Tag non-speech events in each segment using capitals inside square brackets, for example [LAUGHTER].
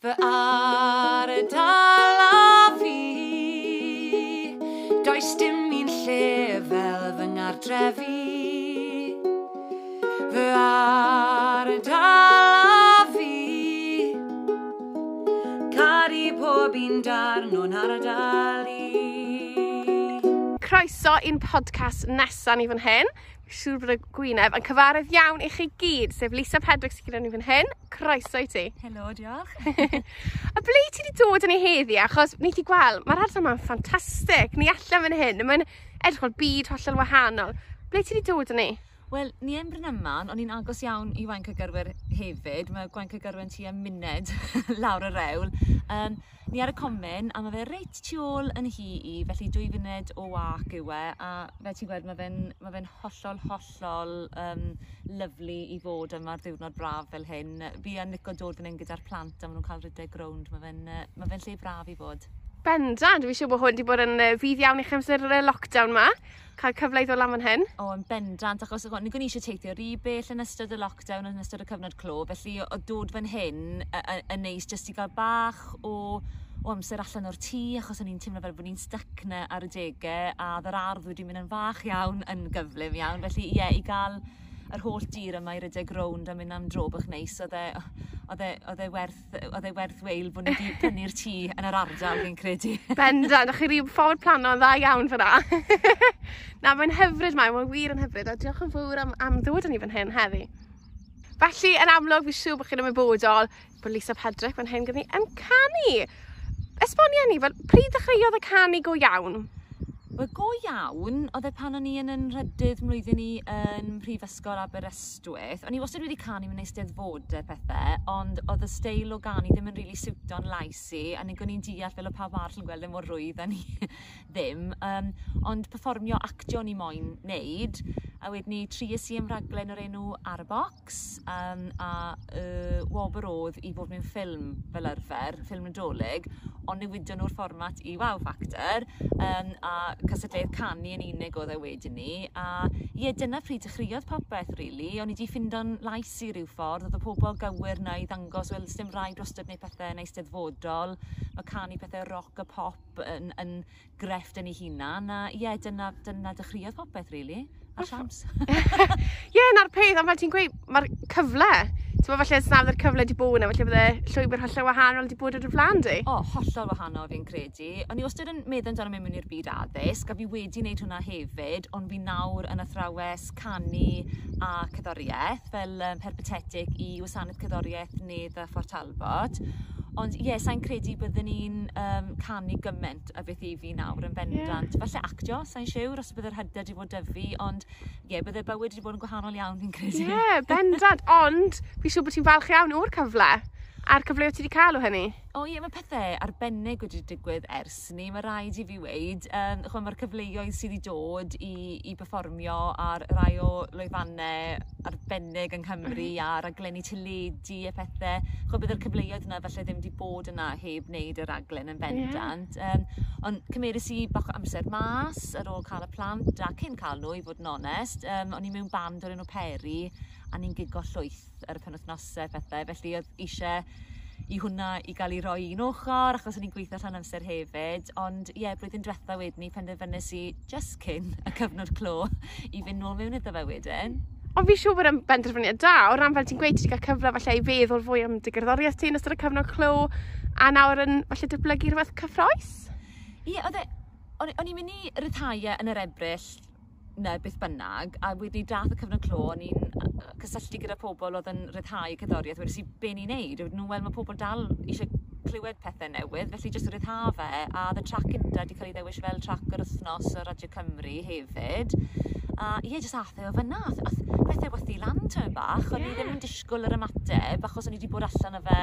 fy ardal a fi. Does dim un lle fel fy ngardrefi. Fy ardal a fi. Cari pob un darn o'n ardal i. Croeso i'n podcast nesaf ni fan hyn siŵr bod y gwyneb yn cyfarwydd iawn i chi gyd, sef Lisa Pedwick sy'n gyda ni fan hyn, croeso i ti. Helo, diolch. [LAUGHS] a ble ti wedi dod yn ei heddi? Achos ni ti gweld, mae'r ardal yma'n ffantastig. Ni allan fan hyn, mae'n edrych o'r byd hollol wahanol. Ble ti wedi dod yn ei? Wel, ni yn Brynaman, ond ni'n agos iawn i Wain Cygyrwyr hefyd. Mae Gwain Cygyrwyr tua muned [LAUGHS] lawr y rewl. Um, ni ar y comen, a mae fe reit tu ôl yn hi i, felly dwy funed o wac yw e. A fe ti'n gweld, mae fe'n ma fe hollol, hollol um, lyflu i fod yma'r ddiwrnod braf fel hyn. Fi yn licio dod fan hyn gyda'r plant a maen nhw'n cael rydau rownd. Mae fe'n ma fe lle braf i fod. Bendant, Dwi'n siŵr bod hwn wedi bod yn uh, fydd iawn i'ch amser y lockdown ma. Cael cyfle i ddod lan fan hyn. O, yn bendant, achos o'n i'n eisiau teithio rhy bell yn ystod y lockdown, yn ystod y cyfnod clo, felly o dod fan hyn yn neis jyst i gael bach o o amser allan o'r tŷ achos o'n i'n teimlo fel bod ni'n styc na ar y degau a ddyr ardd wedi mynd yn fach iawn yn gyflym iawn felly ie yeah, i gael yr holl dir yma i rydeg rownd a mynd am dro bach neis. Oedd e, oedd e, e werth, oedd e werth weil bod ni wedi [LAUGHS] prynu'r tŷ yn yr ardal fi'n credu. [LAUGHS] Bendant, chi rhyw ffordd plano dda iawn fyna. [LAUGHS] Na, mae'n hyfryd mae, mae'n wir yn hyfryd, a diolch yn fawr am, am ddod yn ni fan hyn heddi. Felly, yn amlwg, fi siŵr bod chi'n ymwybodol bod Lisa Pedrick fan hyn gyda ni yn canu. Esbonia ni, fel pryd ddechreuodd y canu go iawn? Wel go iawn, oedd e pan o'n i yn yn rhydydd mlwyddyn ni yn Prifysgol Aberystwyth. O'n i wastad wedi canu mewn eisteddfodau pethau, ond oedd y steil o ganu ddim yn rili really siwto'n lais i, a nid o'n deall fel o pawb arall yn gweld yn mor rwydd a ni [LAUGHS] ddim. Um, ond performio actio ni moyn wneud, a wedyn ni tries i ymraglen o'r enw Arbox, um, a uh, wobr oedd i fod mewn ffilm fel arfer, ffilm nadolig, ond newidon nhw'r fformat i Wow Factor, um, a cystadleuaeth canu yn unig oedd e wedyn ni, a ie, dyna pryd dechreuodd popeth, really. O'n i wedi ffindo'n lais i ryw ffordd, oedd y pobl gywir na i ddangos, wel, ddim rhaid drostod neu pethau neu steddfodol, mae canu pethau rock a pop yn, yn grefft yn ei hunan, a ie, dyna, dyna dechreuodd popeth, really, a siams. ie, yeah, na'r peth, a fel ti'n gweud, mae'r cyfle Ti'n meddwl falle snaf yr cyfle di bod yna, falle bydde llwybr hollol wahanol di bod ar y flan di? O, hollol wahanol fi'n credu. O'n i wastad yn meddwl amdano mewn i'r byd addysg, a fi wedi wneud hwnna hefyd, ond fi nawr yn athrawes canu a cyddoriaeth, fel um, herpetetig i wasanaeth cyddoriaeth neu dda Fort Talbot. Ond ie, yeah, sa'n credu byddwn ni'n um, canu gymaint a beth i fi nawr yn bendant. Yeah. Falle actio, sa'n siwr os byddai'r hyder wedi bod dyfu, ond ie, yeah, byddai'r bywyd wedi bod yn gwahanol iawn, fi'n credu. Ie, yeah, bendant, ond fi siŵr bod ti'n falch iawn o'r cyfle. A'r cyfleoedd ti wedi cael o hynny? O ie, mae pethau arbennig wedi digwydd ers ni. Mae rhaid i fi weid, um, mae'r cyfleoedd sydd wedi dod i, i performio ar rai o lwyfannau arbennig yng Nghymru a'r aglenni tyledu a pethau. Chwa, bydd yr cyfleoedd yna falle ddim wedi bod yna heb wneud yr aglen yn bendant. Yeah. Um, ond cymerus i bach o amser mas ar ôl cael y plant a cyn cael nhw, i fod yn onest. Um, o'n i mewn band o'r enw Peri a ni'n gigo llwyth ar y penwthnosau pethau. Felly oedd eisiau i hwnna i gael ei roi un ochr, achos o'n i'n gweithio rhan amser hefyd. Ond ie, yeah, blwyddyn diwetha wedyn ni penderfynnes i just cyn y cyfnod clo i fynd nôl mewn iddo fe wedyn. Ond fi'n siŵr bod yn benderfyniad da, o ran fel ti'n gweud, ti'n cael cyfle falle i feddwl fwy am dy gerddoriaeth ti'n ystod y cyfnod clo, a nawr yn falle dyblygu rhywbeth cyffroes? Ie, yeah, oedd e, o'n i'n mynd i ryddhau e yn yr ebryll neu beth bynnag, a wedi dath y cyfnod clo, o'n i'n cysylltu gyda pobl oedd yn rhyddhau cyddoriaeth, wedi si be ni'n neud, wedi nhw'n weld mae pobl dal eisiau clywed pethau newydd, felly jyst ryddha fe, a the track trac wedi cael ei ddewis fel track yr wythnos o Radio Cymru hefyd. A ie, jyst athau o fyna, ath pethau wythi lan tymyn bach, o'n yeah. i ddim yn disgwyl yr ymateb, achos o'n i wedi bod allan o fe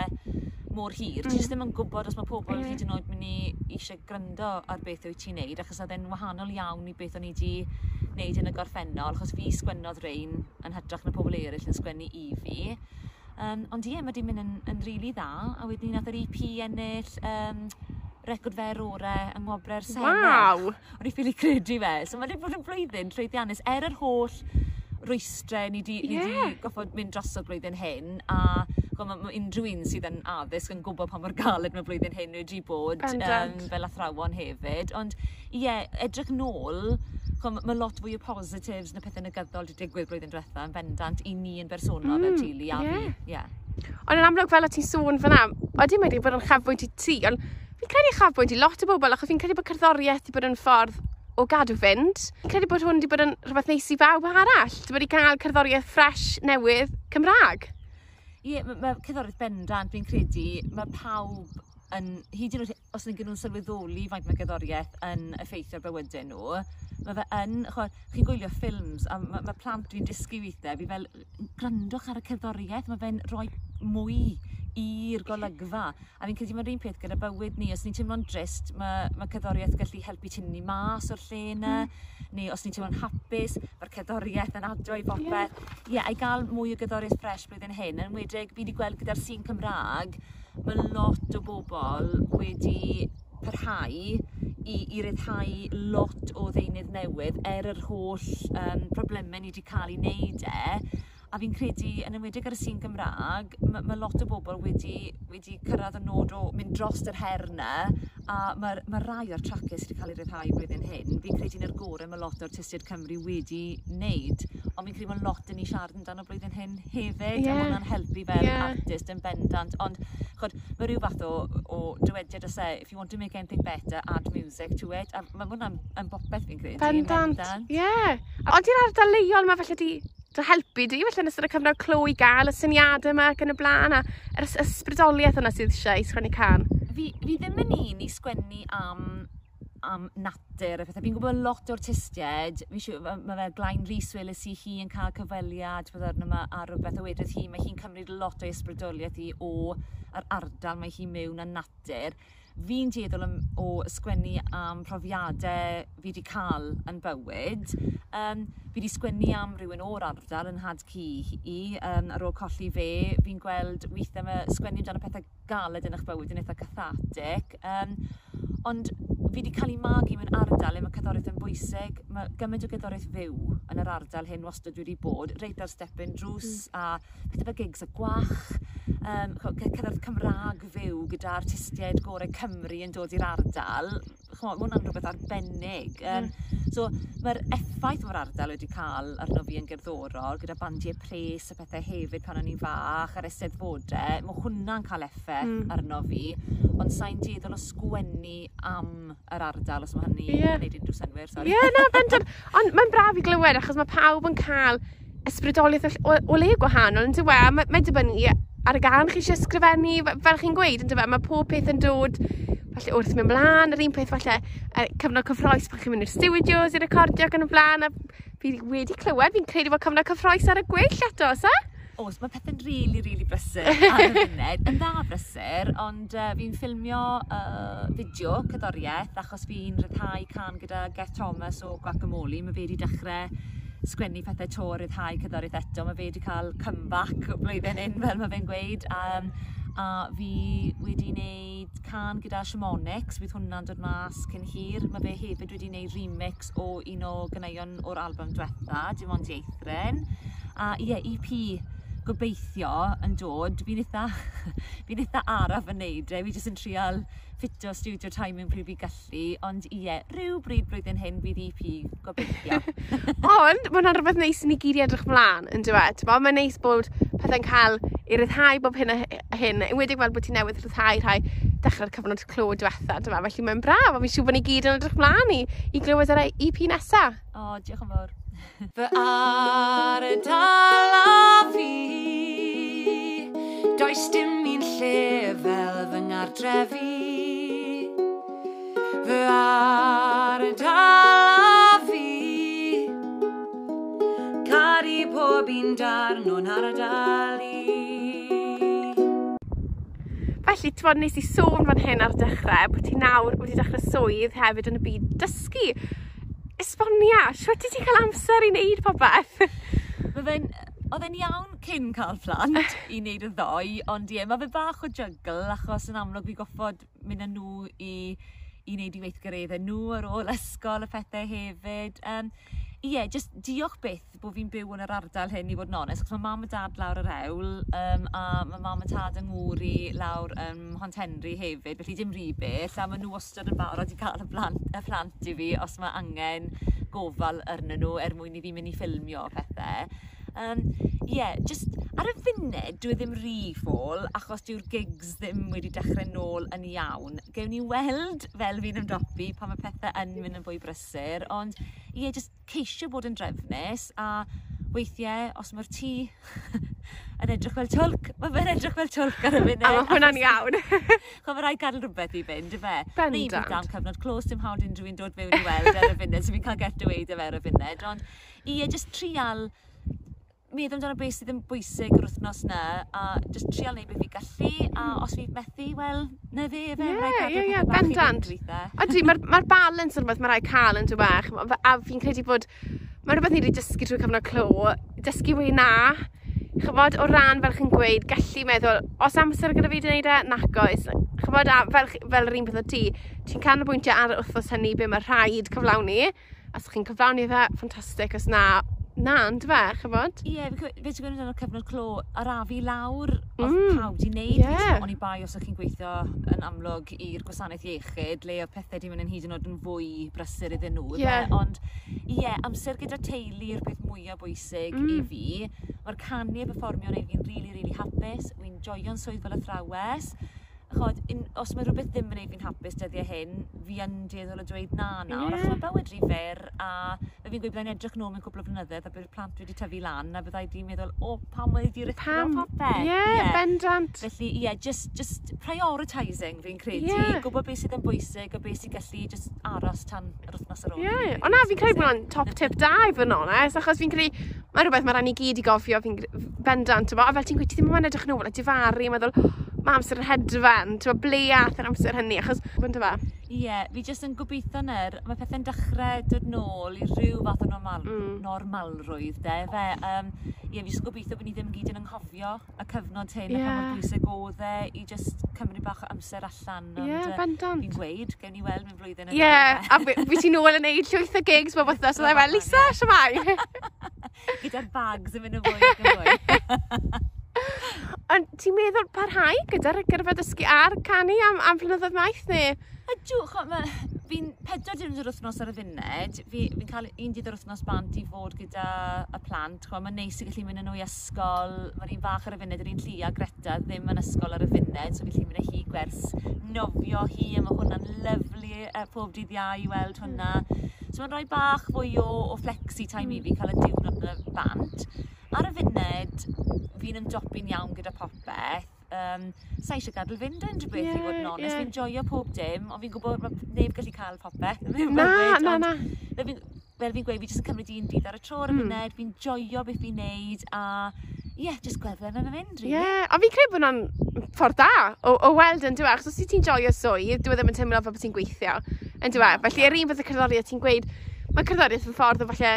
mor hir, mm. ti just ddim yn gwybod os mae pobl mm. hyd yn oed mynd i eisiau gryndo ar beth wyt ti'n neud, achos oedd e'n wahanol iawn i beth o'n i wedi neud yn y gorffennol, achos fi sgwennodd rein yn hytrach na pobl eraill yn sgwennu i fi. Um, ond ie, mae di mynd yn, yn rili really dda, a wedyn ni nath yr EP ennill um, record fer ore yng Ngwobre'r Senedd. Waw! O'n i ffili credu fe, so mae di bod yn blwyddyn llwyddiannus, er yr holl rwystre ni di, yeah. ni di goffod mynd drosodd blwyddyn hyn, a mae ma unrhyw un sydd yn addysg yn gwybod pa mor galed mae blwyddyn hyn wedi bod um, fel athrawon hefyd. Ond ie, yeah, edrych nôl, mae lot fwy o positives na pethau negyddol wedi digwydd blwyddyn diwetha yn bendant i ni yn bersonol mm, fel Tili a yeah. fi. Yeah. Ond yn amlwg fel o ti'n sôn fyna, oeddi mae wedi bod yn chafbwynt i ti, ond fi'n credu chafbwynt i lot o bobl, achos fi'n credu bod cerddoriaeth wedi bod yn ffordd o gadw fynd. Fi'n credu bod hwn wedi bod yn rhywbeth neis i bawb arall. Dwi wedi cael cerddoriaeth ffres newydd Cymraeg. Ie, yeah, mae ma cerddoriaeth bendant, dwi'n credu, mae pawb yn, hyd yn oed os ydyn nhw'n sylweddoli faint mae gerddoriaeth yn effeithio'r bywydau nhw, mae fe yn, chi'n gwylio ffilms, a mae ma plant dwi'n dysgu weithiau, fi fel, grandwch ar y cerddoriaeth, mae fe'n rhoi mwy i'r golygfa. A fi'n credu mae'r un peth gyda bywyd ni, os ni'n teimlo'n drist, mae, mae cerddoriaeth gallu helpu tynnu mas o'r lle yna, mm. neu os ni'n teimlo'n hapus, mae'r cerddoriaeth yn adro i bopeth. Ie, yeah. yeah, a gael mwy o gerddoriaeth ffres blwyddyn hyn, yn wedig fi wedi gweld gyda'r sîn Cymraeg, mae lot o bobl wedi parhau i, i ryddhau lot o ddeunydd newydd er yr holl um, problemau ni wedi cael ei wneud e a fi'n credu yn enwedig ar y sîn Gymraeg, mae ma lot o bobl wedi, wedi cyrraedd y nod o mynd dros yr her yna, a mae ma rai o'r traciau sydd wedi cael ei ryddhau blwyddyn hyn, fi'n credu yn yr gorau mae lot o'r artistiaid Cymru wedi wneud, ond fi'n credu mae'n lot yn ei siarad amdano blwyddyn hyn hefyd, yeah. a mae hwnna'n helpu fel yeah. artist yn bendant, ond chod, mae rhyw fath o, o dywediad o se, if you want to make anything better, add music to it, a mae hwnna'n bopeth fi'n credu. Bendant, ie. Yeah. Ond i'r ardal leol mae felly di dy helpu di, felly yn ystod y cyfnod clw i gael y syniadau yma ac yn y blaen, a yr ysbrydoliaeth yna sydd eisiau i sgwennu can. Fi, fi ddim yn un i sgwennu am am natur a pethau. Fi'n gwybod lot o'r tistied, fi'n siw, mae fe Glaen Rhys Willis i hi yn cael cyfweliad byddai'n yma ar rhywbeth o wedodd hi, mae hi'n cymryd lot o ysbrydoliaeth i o yr ardal mae hi mewn a natur. Fi'n dieddol o sgwennu am profiadau fi wedi cael yn bywyd. Um, fi wedi sgwennu am rhywun o'r ardal yn had cu i um, ar ôl colli fe. Fi'n gweld weithiau mae sgwennu amdano pethau galed yn eich bywyd yn eitha cathartic. Um, ond fi wedi cael ei magu mewn ardal le mae cyddoriaeth yn bwysig. Mae gymaint o gyddoriaeth fyw yn yr ardal hyn wastad wedi bod, reit ar stepyn drws mm. a pethau fel gigs y gwach. Um, cerddoriaeth Cymraeg fyw gyda artistiaid gorau Cymru yn dod i'r ardal. Mae hwnna'n rhywbeth arbennig. Um, mm. So, mae'r effaith mae'r ardal wedi cael arno fi yn gerddorol, gyda bandiau pres a pethau hefyd pan o'n i'n fach, ar eisteddfodau, mae hwnna'n cael effaith mm. arno fi, ond sa'n dieddol o sgwennu am yr ardal os mae hynny yeah. yn gwneud unrhyw synwyr. Ie, yeah, na, bentam. Ond mae'n braf i glywed, achos mae pawb yn cael ysbrydoliaeth o, o le gwahanol, yn dweud, mae'n e? ma dibynnu ar y gan chi eisiau ysgrifennu, fel chi'n gweud, yn fe, mae pob peth yn dod falle wrth mynd mlaen, yr un peth falle cyfnod cyffroes pan chi'n mynd i'r studios i recordio gan y blaen, a fi wedi clywed, fi'n credu bod cyfnod cyffroes ar y gwell eto, sa? Oes, mae pethau'n rili, really, rili really brysur [LAUGHS] ar y funud. Yn dda brysur, ond uh, fi'n ffilmio uh, fideo cyddoriaeth achos fi'n rhyddhau can gyda Geth Thomas o Guacamole. Mae fe wedi dechrau sgwennu pethau to ryddhau cyddoriaeth eto. Mae fe wedi cael comeback blwyddyn un fel mae fe'n gweud. Um, a fi wedi wneud can gyda Shamonix, bydd hwnna'n dod mas cyn hir. Mae fe hefyd wedi wneud remix o un o gyneuon o'r album diwetha, dim ond ieithren. A ie, yeah, EP gobeithio yn dod, fi'n eitha, [LAUGHS] fi'n eitha araf yn neud e. Fi jyst yn trial ffitio studio timing pryd fi gallu, ond ie, rhyw bryd blwyddyn hyn bydd EP gobeithio. [LAUGHS] ond, mae hwnna'n rhywbeth neis i ni gyd i edrych mlaen yn dweud. Mae'n neis bod pethau'n cael i ryddhau bob hyn a hyn, Yn wedi gweld bod ti newydd ryddhau rhai dechrau'r cyfnod clod diwetha, dyma, e? felly mae'n braf, a fi'n siw bod ni gyd yn edrych mlaen i, i glywed yr EP nesaf. O, oh, diolch yn fawr. [LAUGHS] Fy ar y dalan trefi Fy ardal a fi Caru pob un darn o'n ardal i Felly, ti'n nes i sôn fan hyn ar dechrau bod ti nawr wedi dechrau swydd hefyd yn y byd dysgu. Esbonia, siwr ti ti cael amser i wneud popeth? Mae fe'n Oedd e'n iawn cyn cael plant i wneud y ddoe, ond ie, mae fe bach o jygl achos yn amlwg fi goffod mynd â nhw i, i wneud i weithgareddau nhw ar ôl ysgol y pethau hefyd. Um, ie, yeah, just diolch byth bod fi'n byw yn yr ardal hyn i fod yn onest, achos mae mam a dad lawr yr ewl, um, a mae mam a tad yng Ngwri lawr um, Hont Henry hefyd, felly dim rhy beth, a maen nhw wastad yn barod i cael y plant, y plant i fi os mae angen gofal arnyn nhw er mwyn i fi mynd i ffilmio pethau. Um, yeah, just ar y funud dwi e ddim rhy ffôl achos dyw'r gigs ddim wedi dechrau nôl yn iawn. Gewn ni weld fel fi'n ymdopi pan mae pethau yn mynd yn fwy brysur, ond ie, yeah, just ceisio bod yn drefnus a weithiau, os mae'r tŷ [LAUGHS] yn edrych fel twlc, mae fe'n edrych fel twlc ar y funud. A mae hwnna'n iawn. [LAUGHS] Chwa, mae rhaid gadw rhywbeth i fynd, y fe? Bendant. Neu bod dan cyfnod clos, dim hawdd unrhyw un dod fewn i weld ar y funud, so fi'n cael get away dy fe ar y funud, ond ie, just trial meddwl amdano beth sydd yn bwysig yr wythnos na, a just trial neud beth fi gallu, a os fi methu, wel, na fe, fe, yeah, rhaid gadw yeah, yeah, bendant. Ydy, mae'r ma balans yn rhywbeth mae rhaid cael yn dweud, a fi'n credu bod, mae rhywbeth ni wedi dysgu trwy cyfnod clo, dysgu wei na, chybod, o ran fel chi'n gweud, gallu meddwl, os amser gyda fi wneud e, nac oes. Chybod, a fel, fel yr un peth o ti, ti'n canolbwyntio ar y wythnos hynny be mae rhaid cyflawni. Os chi'n cyflawni fe, ffantastig, os na, Na, yn fe, chybod? Ie, yeah, fe ti'n gwneud yn y cyfnod clo, arafu lawr, oedd mm. pawb di wneud. Yeah. O'n i bai os o'ch chi'n gweithio yn amlwg i'r gwasanaeth iechyd, le oedd pethau di mynd yn hyd yn oed yn fwy brysur iddyn nhw. Yeah. Dde? Ond, ie, amser gyda teulu yw'r peth mwyaf bwysig mm. i fi. Mae'r canu a performio yn ei fi'n rili, really, rili really hapus. Wy'n joio'n swydd fel athrawes chod, un, os mae rhywbeth ddim yn ei fi'n hapus dyddiau e hyn, fi yn dieddol o dweud na nawr, yeah. achos mae bywyd rhy fyr, a fe fi'n gweud byddai'n edrych nôl mewn cwbl o flynyddoedd, a byddai'r plant wedi tyfu lan, a byddai di'n meddwl, o, oh, pam wedi di rithro popeth. Ie, yeah, bendant. Felly, ie, yeah, just, just prioritising fi'n credu, yeah. gwybod beth sydd yn bwysig, a beth sydd gallu just aros tan yr wythnos ar ôl. Ie, yeah. ond na, fi'n credu bod hwnna'n top tip da i fod yn onest, achos fi'n credu, mae rhywbeth mae rhaid ni gyd i gofio, fi'n bendant, a fel ti'n gweud, ti ddim yn edrych yn ôl, a difaru, a meddwl, mae amser yn hedfan, ti'n ble ath yr amser hynny, achos fynd yma. Ie, yeah, fi jyst yn gobeithio nyr, mae pethau'n dechrau dod nôl i rhyw fath o normal, mm. normalrwydd, de, fe. Um, ie, fi jyst yn gobeithio bod ni ddim gyd yn anghofio y cyfnod hyn, yeah. a pa mor bwysig oedd e, i jyst cymryd bach o amser allan. Ie, yeah, bendant. Fi'n gweud, gewn ni weld mewn flwyddyn yn Ie, yeah, a fi ti'n nôl yn neud llwyth o gigs, mae bwthnos, oedd e fel, Lisa, siamai. [LAUGHS] Gyda'r bags yn mynd yn fwy ac yn fwy. Ond ti'n meddwl parhau gyda'r gyrfa dysgu a'r canu am, am flynyddoedd maith neu? Ydw, fi'n pedwar diwrnod yr wythnos ar y funud, fi'n fi cael un dydd yr wythnos bant i fod gyda y plant. Mae'n neis i gallu mynd yn nhw i ysgol, mae'r un fach ar y funud, yr un lli a Greta ddim yn ysgol ar y funud, so fi'n gallu mynd â hi gwers nofio hi, a mae hwnna'n lyflu uh, e, pob dydd iau i weld hwnna. Hmm. So mae'n rhoi bach fwy o, o flexi time i fi cael y diwrnod yn y bant ar y funud, fi'n ymdopi'n iawn gyda popeth. Um, sa eisiau gadw fynd yn rhywbeth yeah, i fod yn onest. Yeah. Fi'n joio pob dim, ond fi'n gwybod mae neb gallu cael popeth. Na, na, na. Fel fi'n gweud, fi jyst yn cymryd un dydd ar y tro ar y mm. funud, fi'n joio beth fi'n neud, a ie, yeah, jyst gweld fe'n mynd, rili. Really. Ie, yeah, a fi'n credu bod hwnna'n ffordd da o, o weld yn diwedd, achos os ti'n joio swydd, dwi e ddim yn teimlo fel bod ti'n gweithio, yn diwedd. Felly, yr er un fath y cerddoriaeth ti'n gweud, mae cerddoriaeth yn ffordd o falle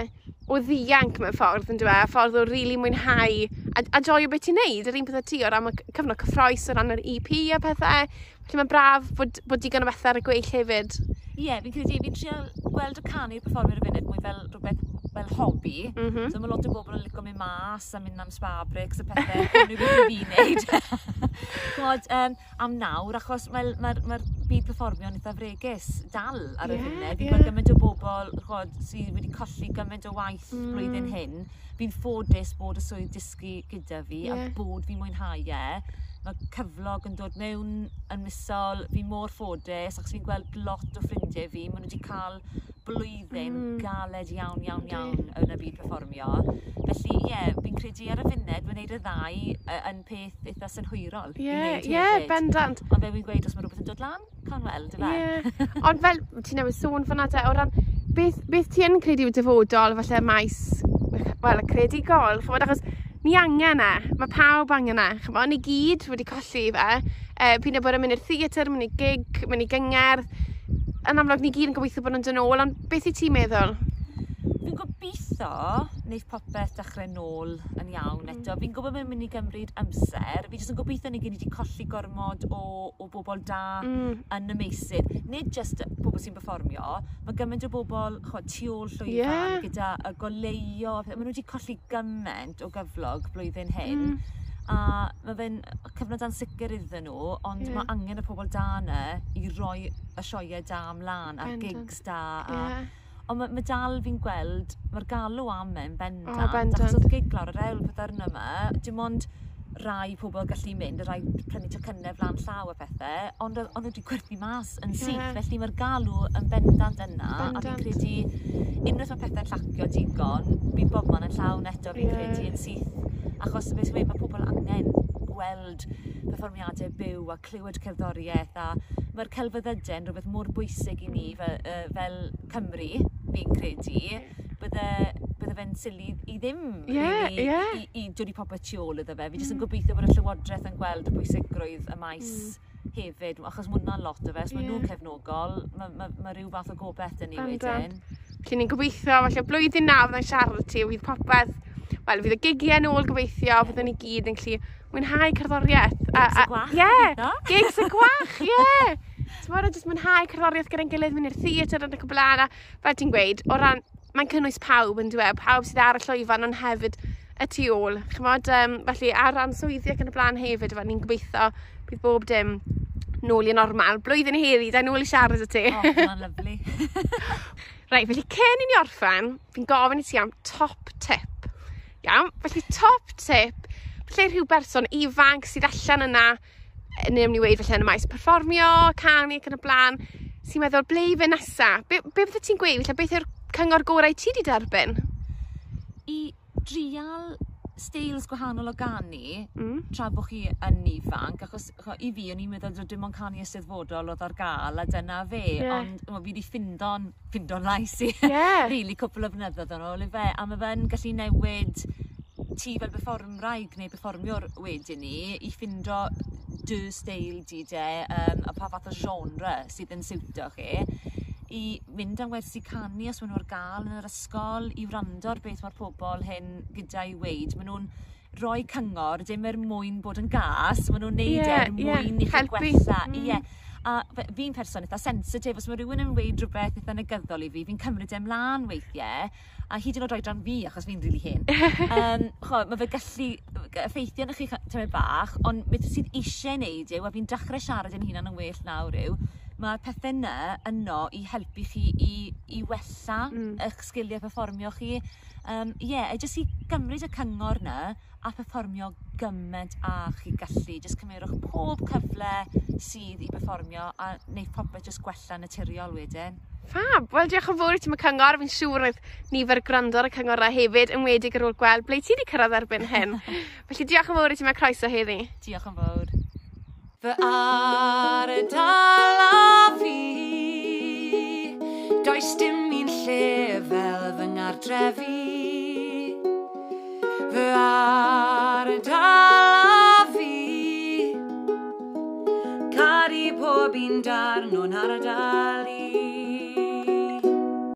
o ddianc mewn ffordd, yn dwi e, ffordd o rili really mwynhau a, a joio beth ti'n neud, yr un pethau ti o ran cyfnod cyffroes o ran yr EP a pethau. Felly mae'n braf bod, bod digon o bethau ar y gweill hefyd. Ie, yeah, fi'n credu fi'n trio gweld y canu'r perfformio'r y funud mwy fel rhywbeth fel hobi. Mm -hmm. So mae lot o bobl yn licio mynd mas a mynd am spa breaks a pethau. Hwnnw beth i fi wneud. [LAUGHS] God, um, am nawr, achos mae'r mae, mae, ma, byd performio'n eitha fregus dal ar y yeah, funud. Fi'n yeah. gweld gymaint o bobl chod, sydd wedi colli gymaint o waith mm. blwyddyn hyn. Fi'n ffodus bod y swydd dysgu gyda fi yeah. a bod fi'n mwynhau e mae cyflog yn dod mewn yn misol, fi mor ffodus, achos fi'n gweld lot o ffrindiau fi, maen nhw wedi cael blwyddyn mm. galed iawn, iawn, iawn yn y byd perfformio. Felly, ie, yeah, fi'n credu ar y funud, mae'n neud y ddau yn peth eitha synhwyrol. Ie, ie, yeah, bendant. Ond fe fi'n gweud, os mae rhywbeth yn dod lan, can weld, yfe? Ie, [LAUGHS] Ond fel, ti newid sôn fan te, o ran, beth, beth ti yn credu yw dyfodol, falle maes, wel, y credigol, chymod, achos ni angen e. Mae pawb angen e. Chymo, ni gyd wedi colli fe. E, Pyn o bod yn mynd i'r theatr, mynd i gig, mynd i gyngerdd. Yn amlwg, ni gyd yn gobeithio bod nhw'n dyn ôl, ond beth i ti'n meddwl? Fi'n gobeithio wneud popeth dechrau nôl yn iawn eto. Fi'n gwybod mae'n mynd i gymryd amser. Fi jyst yn gobeithio ni gen i wedi colli gormod o, o bobl da mm. yn y meysydd. Nid jyst bobl sy'n performio, mae gymaint o bobl chod, tu ôl llwyfan yeah. gyda y goleio. Maen nhw wedi colli gymaint o gyflog blwyddyn hyn. Mm a mae fe'n cyfnod ansicr iddyn nhw, ond yeah. mae angen y pobl da yna i roi y sioeau da ymlaen, a gigs da, a yeah. Ond mae ma dal fi'n gweld, mae'r galw am e'n bendant. Oh, bendant. Achos oedd gig lawr yr ewl pethyrna yma, dim ond rai pobl gallu mynd, y rai prynu tocynnau flan llaw a pethau, ond oedd wedi gwerthu mas yn syth, yeah. felly mae'r galw yn bendant yna, bendant. a fi'n credu unwaith mae pethau'n llacio digon, bydd bob man yn llawn eto fi'n yeah. credu yn syth, achos beth mae pobl angen gweld perfformiadau byw a clywed cerddoriaeth a mae'r celfyddydau yn rhywbeth mor bwysig i ni fel, fel Cymru fi'n credu, bydde bydde fe'n sili i ddim yeah, really, yeah. i, i dod i popeth tu ôl iddo fe. Fi jyst yn mm. gobeithio bod y Llywodraeth yn gweld y bwysigrwydd y maes mm. hefyd, achos mae hwnna'n lot o fe, os so yeah. nhw'n cefnogol, mae ma, ma rhyw fath o gobeith yn ei wedyn. Felly ni'n gobeithio, falle blwyddyn na fydda'n siarad ti, fydd popeth, wel, fydd y gigiau yn ôl gobeithio, byddwn ni gyd yn gallu mwynhau cerddoriaeth. Gigs y gwach. Ie, gigs y gwach, ie. Tymor a jyst mwynhau cerddoriaeth gyda'n gilydd, mynd i'r theatr yn y cwblan a fel ti'n gweud, o ran, mae'n cynnwys pawb yn dweud, pawb sydd ar y llwyfan ond hefyd y tu ôl. Chymod, um, felly ar ran swyddi ac yn y blaen hefyd, fel ni'n gobeithio bydd bob dim nôl i normal. Blwyddyn heri, da nôl i siarad y ti. O, oh, mae'n lyflu. [LAUGHS] Rhaid, felly cyn i ni orffen, fi'n gofyn i ti am top tip. Iawn, felly top tip, lle rhyw berson ifanc sydd allan yna neu ni wedi felly yn y maes perfformio, canu ac yn y blaen, sy'n meddwl ble i fy nesa? Be, be bydde ti'n gweud? Felly, beth yw'r cyngor gorau ti wedi derbyn? I drial steils gwahanol o ganu mm. tra bod chi yn ifanc, achos cho, i fi, o'n i'n meddwl dim ond canu ysteddfodol oedd ar gael, a dyna fe, yeah. ond o, fi wedi ffindo'n, ffindo'n lais i, yeah. [LAUGHS] really cwpl o fynyddoedd yn ôl i fe, a mae fe'n gallu newid ti fel performraig neu perfformiwr wedyn ni i ffindo dy steil di de, um, a pa fath o genre sydd yn siwtio chi i mynd am wersi canu os maen nhw'r gael yn yr ysgol, i wrando ar beth mae'r pobl hyn gyda i weid. Maen nhw'n rhoi cyngor, dim er mwyn bod yn gas, maen nhw'n neud yeah, er mwyn yeah. i chi gwella. Mm. Yeah a fi'n person eitha sensitif, os mae rhywun yn weid rhywbeth eitha negyddol i fi, fi'n cymryd emlaen weithiau, a hyd yn oed oedran fi, achos fi'n rili really hen. [LAUGHS] um, cho, mae fe gallu effeithio yn chi tymau bach, ond beth sydd eisiau neud yw, a fi'n dechrau siarad yn hunan yn well nawr yw, mae'r pethau yna yno i helpu chi i, i wella mm. eich sgiliau perfformio chi. Um, yeah, e, jyst i gymryd y cyngor yna a perfformio gymaint a chi gallu. Jyst cymerwch pob cyfle sydd i perfformio a wneud popeth jyst gwella naturiol wedyn. Fab! Wel, diolch yn fawr i ti mae cyngor. Fi'n siŵr oedd nifer gwrando ar y cyngor hefyd yn wedig ar ôl gweld ble ti wedi cyrraedd erbyn hyn. [LAUGHS] Felly diolch yn fawr i ti mae croeso heddi. Diolch yn fawr. Fy ar y dalan fi Does dim un lle fel fy ngardrefi. Fy ardal a fi Cari pob un darn o'n ardal i.